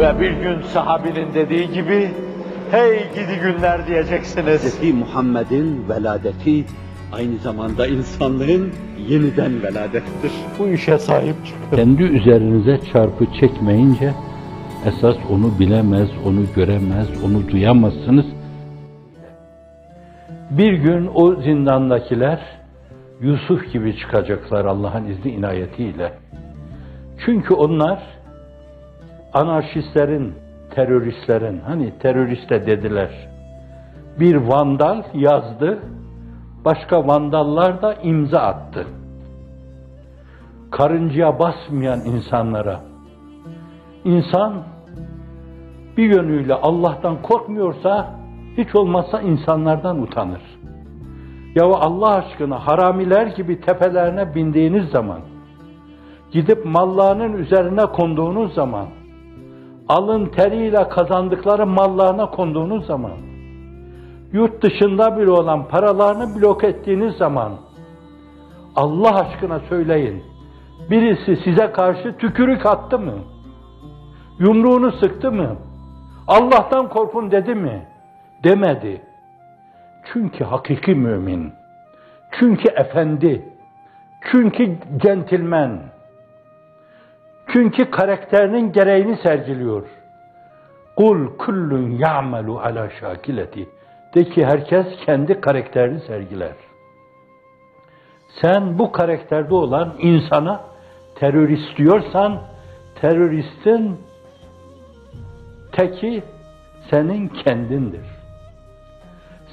Ve bir gün sahabinin dediği gibi, hey gidi günler diyeceksiniz. Hz. Muhammed'in veladeti aynı zamanda insanlığın yeniden veladettir. Bu işe sahip çıkın. Kendi üzerinize çarpı çekmeyince esas onu bilemez, onu göremez, onu duyamazsınız. Bir gün o zindandakiler Yusuf gibi çıkacaklar Allah'ın izni inayetiyle. Çünkü onlar anarşistlerin, teröristlerin, hani terörist de dediler, bir vandal yazdı, başka vandallar da imza attı. Karıncaya basmayan insanlara, insan bir yönüyle Allah'tan korkmuyorsa, hiç olmazsa insanlardan utanır. Ya Allah aşkına haramiler gibi tepelerine bindiğiniz zaman, gidip mallarının üzerine konduğunuz zaman, alın teriyle kazandıkları mallarına konduğunuz zaman, yurt dışında bile olan paralarını blok ettiğiniz zaman, Allah aşkına söyleyin, birisi size karşı tükürük attı mı? Yumruğunu sıktı mı? Allah'tan korkun dedi mi? Demedi. Çünkü hakiki mümin, çünkü efendi, çünkü centilmen, çünkü karakterinin gereğini sergiliyor. Kul kullun ya'melu ala şakileti. De ki herkes kendi karakterini sergiler. Sen bu karakterde olan insana terörist diyorsan, teröristin teki senin kendindir.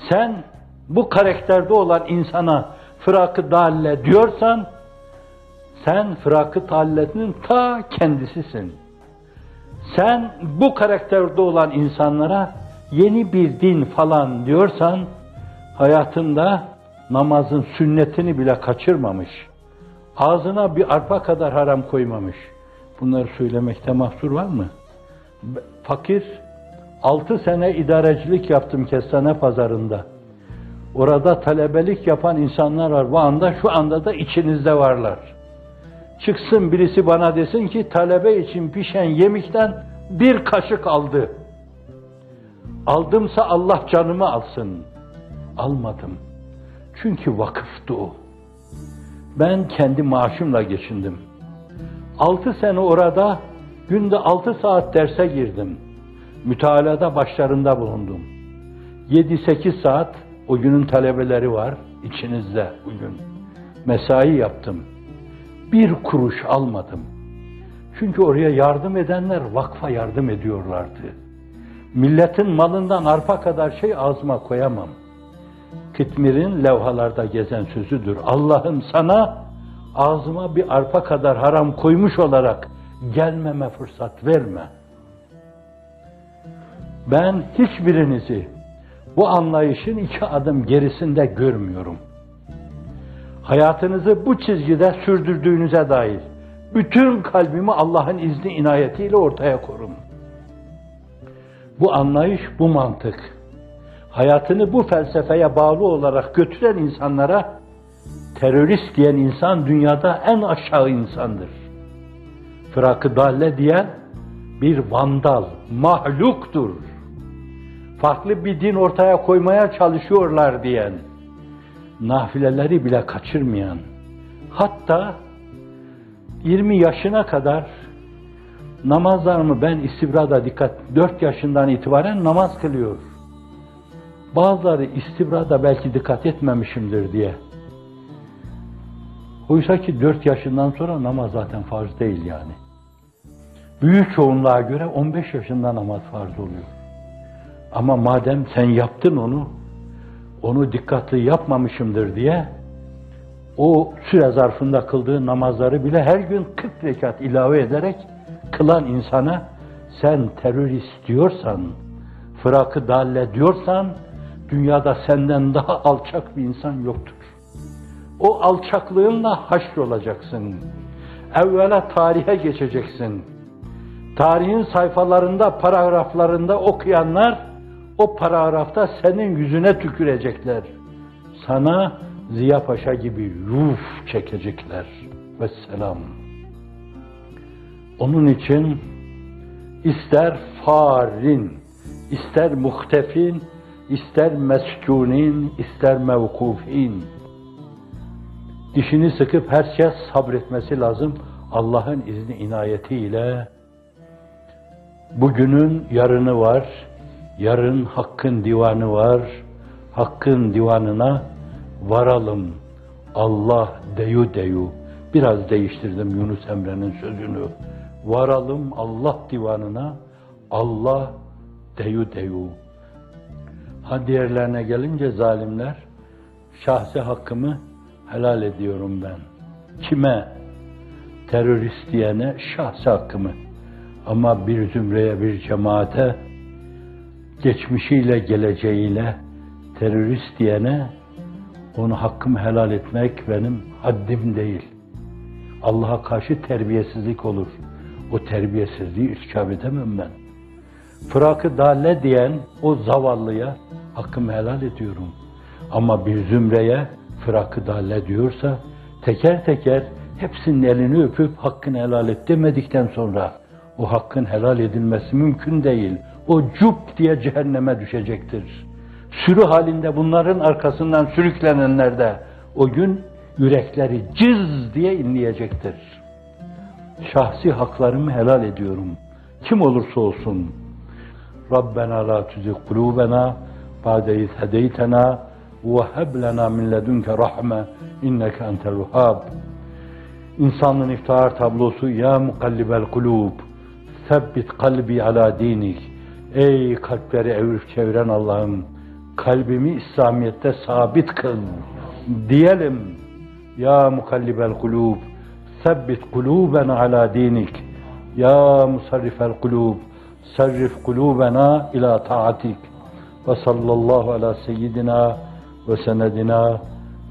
Sen bu karakterde olan insana fırakı dalle diyorsan, sen fırakı dalletinin ta kendisisin. Sen bu karakterde olan insanlara yeni bir din falan diyorsan, hayatında namazın sünnetini bile kaçırmamış, ağzına bir arpa kadar haram koymamış. Bunları söylemekte mahsur var mı? Fakir, altı sene idarecilik yaptım kestane pazarında. Orada talebelik yapan insanlar var. Bu anda, şu anda da içinizde varlar. Çıksın birisi bana desin ki talebe için pişen yemekten bir kaşık aldı. Aldımsa Allah canımı alsın. Almadım. Çünkü vakıftı o. Ben kendi maaşımla geçindim. Altı sene orada günde altı saat derse girdim. Mütalada başlarında bulundum. Yedi sekiz saat o günün talebeleri var içinizde bugün. Mesai yaptım. Bir kuruş almadım. Çünkü oraya yardım edenler vakfa yardım ediyorlardı. Milletin malından arpa kadar şey ağzıma koyamam. Kitmir'in levhalarda gezen sözüdür. Allah'ım sana ağzıma bir arpa kadar haram koymuş olarak gelmeme fırsat verme. Ben hiçbirinizi bu anlayışın iki adım gerisinde görmüyorum. Hayatınızı bu çizgide sürdürdüğünüze dair bütün kalbimi Allah'ın izni inayetiyle ortaya korum. Bu anlayış, bu mantık, hayatını bu felsefeye bağlı olarak götüren insanlara terörist diyen insan dünyada en aşağı insandır. Fırakı dalle diyen bir vandal, mahluktur. Farklı bir din ortaya koymaya çalışıyorlar diyen, nafileleri bile kaçırmayan, hatta 20 yaşına kadar namazlarımı ben istibrada dikkat, 4 yaşından itibaren namaz kılıyor. Bazıları istibrada belki dikkat etmemişimdir diye. Oysa ki 4 yaşından sonra namaz zaten farz değil yani. Büyük çoğunluğa göre 15 yaşında namaz farz oluyor. Ama madem sen yaptın onu, onu dikkatli yapmamışımdır diye o süre zarfında kıldığı namazları bile her gün 40 rekat ilave ederek kılan insana sen terörist diyorsan, fırakı dalle diyorsan dünyada senden daha alçak bir insan yoktur. O alçaklığınla haşr olacaksın. Evvela tarihe geçeceksin. Tarihin sayfalarında, paragraflarında okuyanlar o paragrafta senin yüzüne tükürecekler. Sana Ziya Paşa gibi yuf çekecekler. Vesselam. Onun için ister farin, ister muhtefin, ister meskunin, ister mevkufin. Dişini sıkıp her şey sabretmesi lazım. Allah'ın izni inayetiyle bugünün yarını var, yarın hakkın divanı var, hakkın divanına varalım. Allah deyu deyu. Biraz değiştirdim Yunus Emre'nin sözünü. Varalım Allah divanına, Allah deyu deyu. Ha diğerlerine gelince zalimler, şahsi hakkımı helal ediyorum ben. Kime? Terörist diyene şahsi hakkımı. Ama bir zümreye, bir cemaate, geçmişiyle, geleceğiyle terörist diyene onu hakkımı helal etmek benim haddim değil. Allah'a karşı terbiyesizlik olur. O terbiyesizliği irtikap edemem ben. Fırakı dalle diyen o zavallıya hakkımı helal ediyorum. Ama bir zümreye fırakı dalle diyorsa teker teker hepsinin elini öpüp hakkını helal et demedikten sonra o hakkın helal edilmesi mümkün değil. O cup diye cehenneme düşecektir. Sürü halinde bunların arkasından sürüklenenler de o gün yürekleri cız diye inleyecektir. Şahsi haklarımı helal ediyorum. Kim olursa olsun. Rabbena la tuzigh kulubena ba'de iz hedeytena ve heb lena min ledunke rahme inneke entel vehhab. İnsanlığın iftihar tablosu ya mukallibel kulub sebbit kalbi ala dinik. Ey kalpleri evirip çeviren Allah'ım kalbimi İslamiyet'te sabit kıl diyelim. Ya mukallibel kulub sebbit kulubena ala dinik. Ya musarrifel kulub sarrif kulubena ila taatik. Ve sallallahu ala seyyidina ve senedina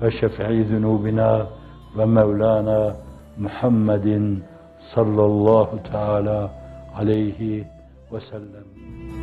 ve şefi'i zunubina ve mevlana Muhammedin sallallahu teala aleyhi ve sellem.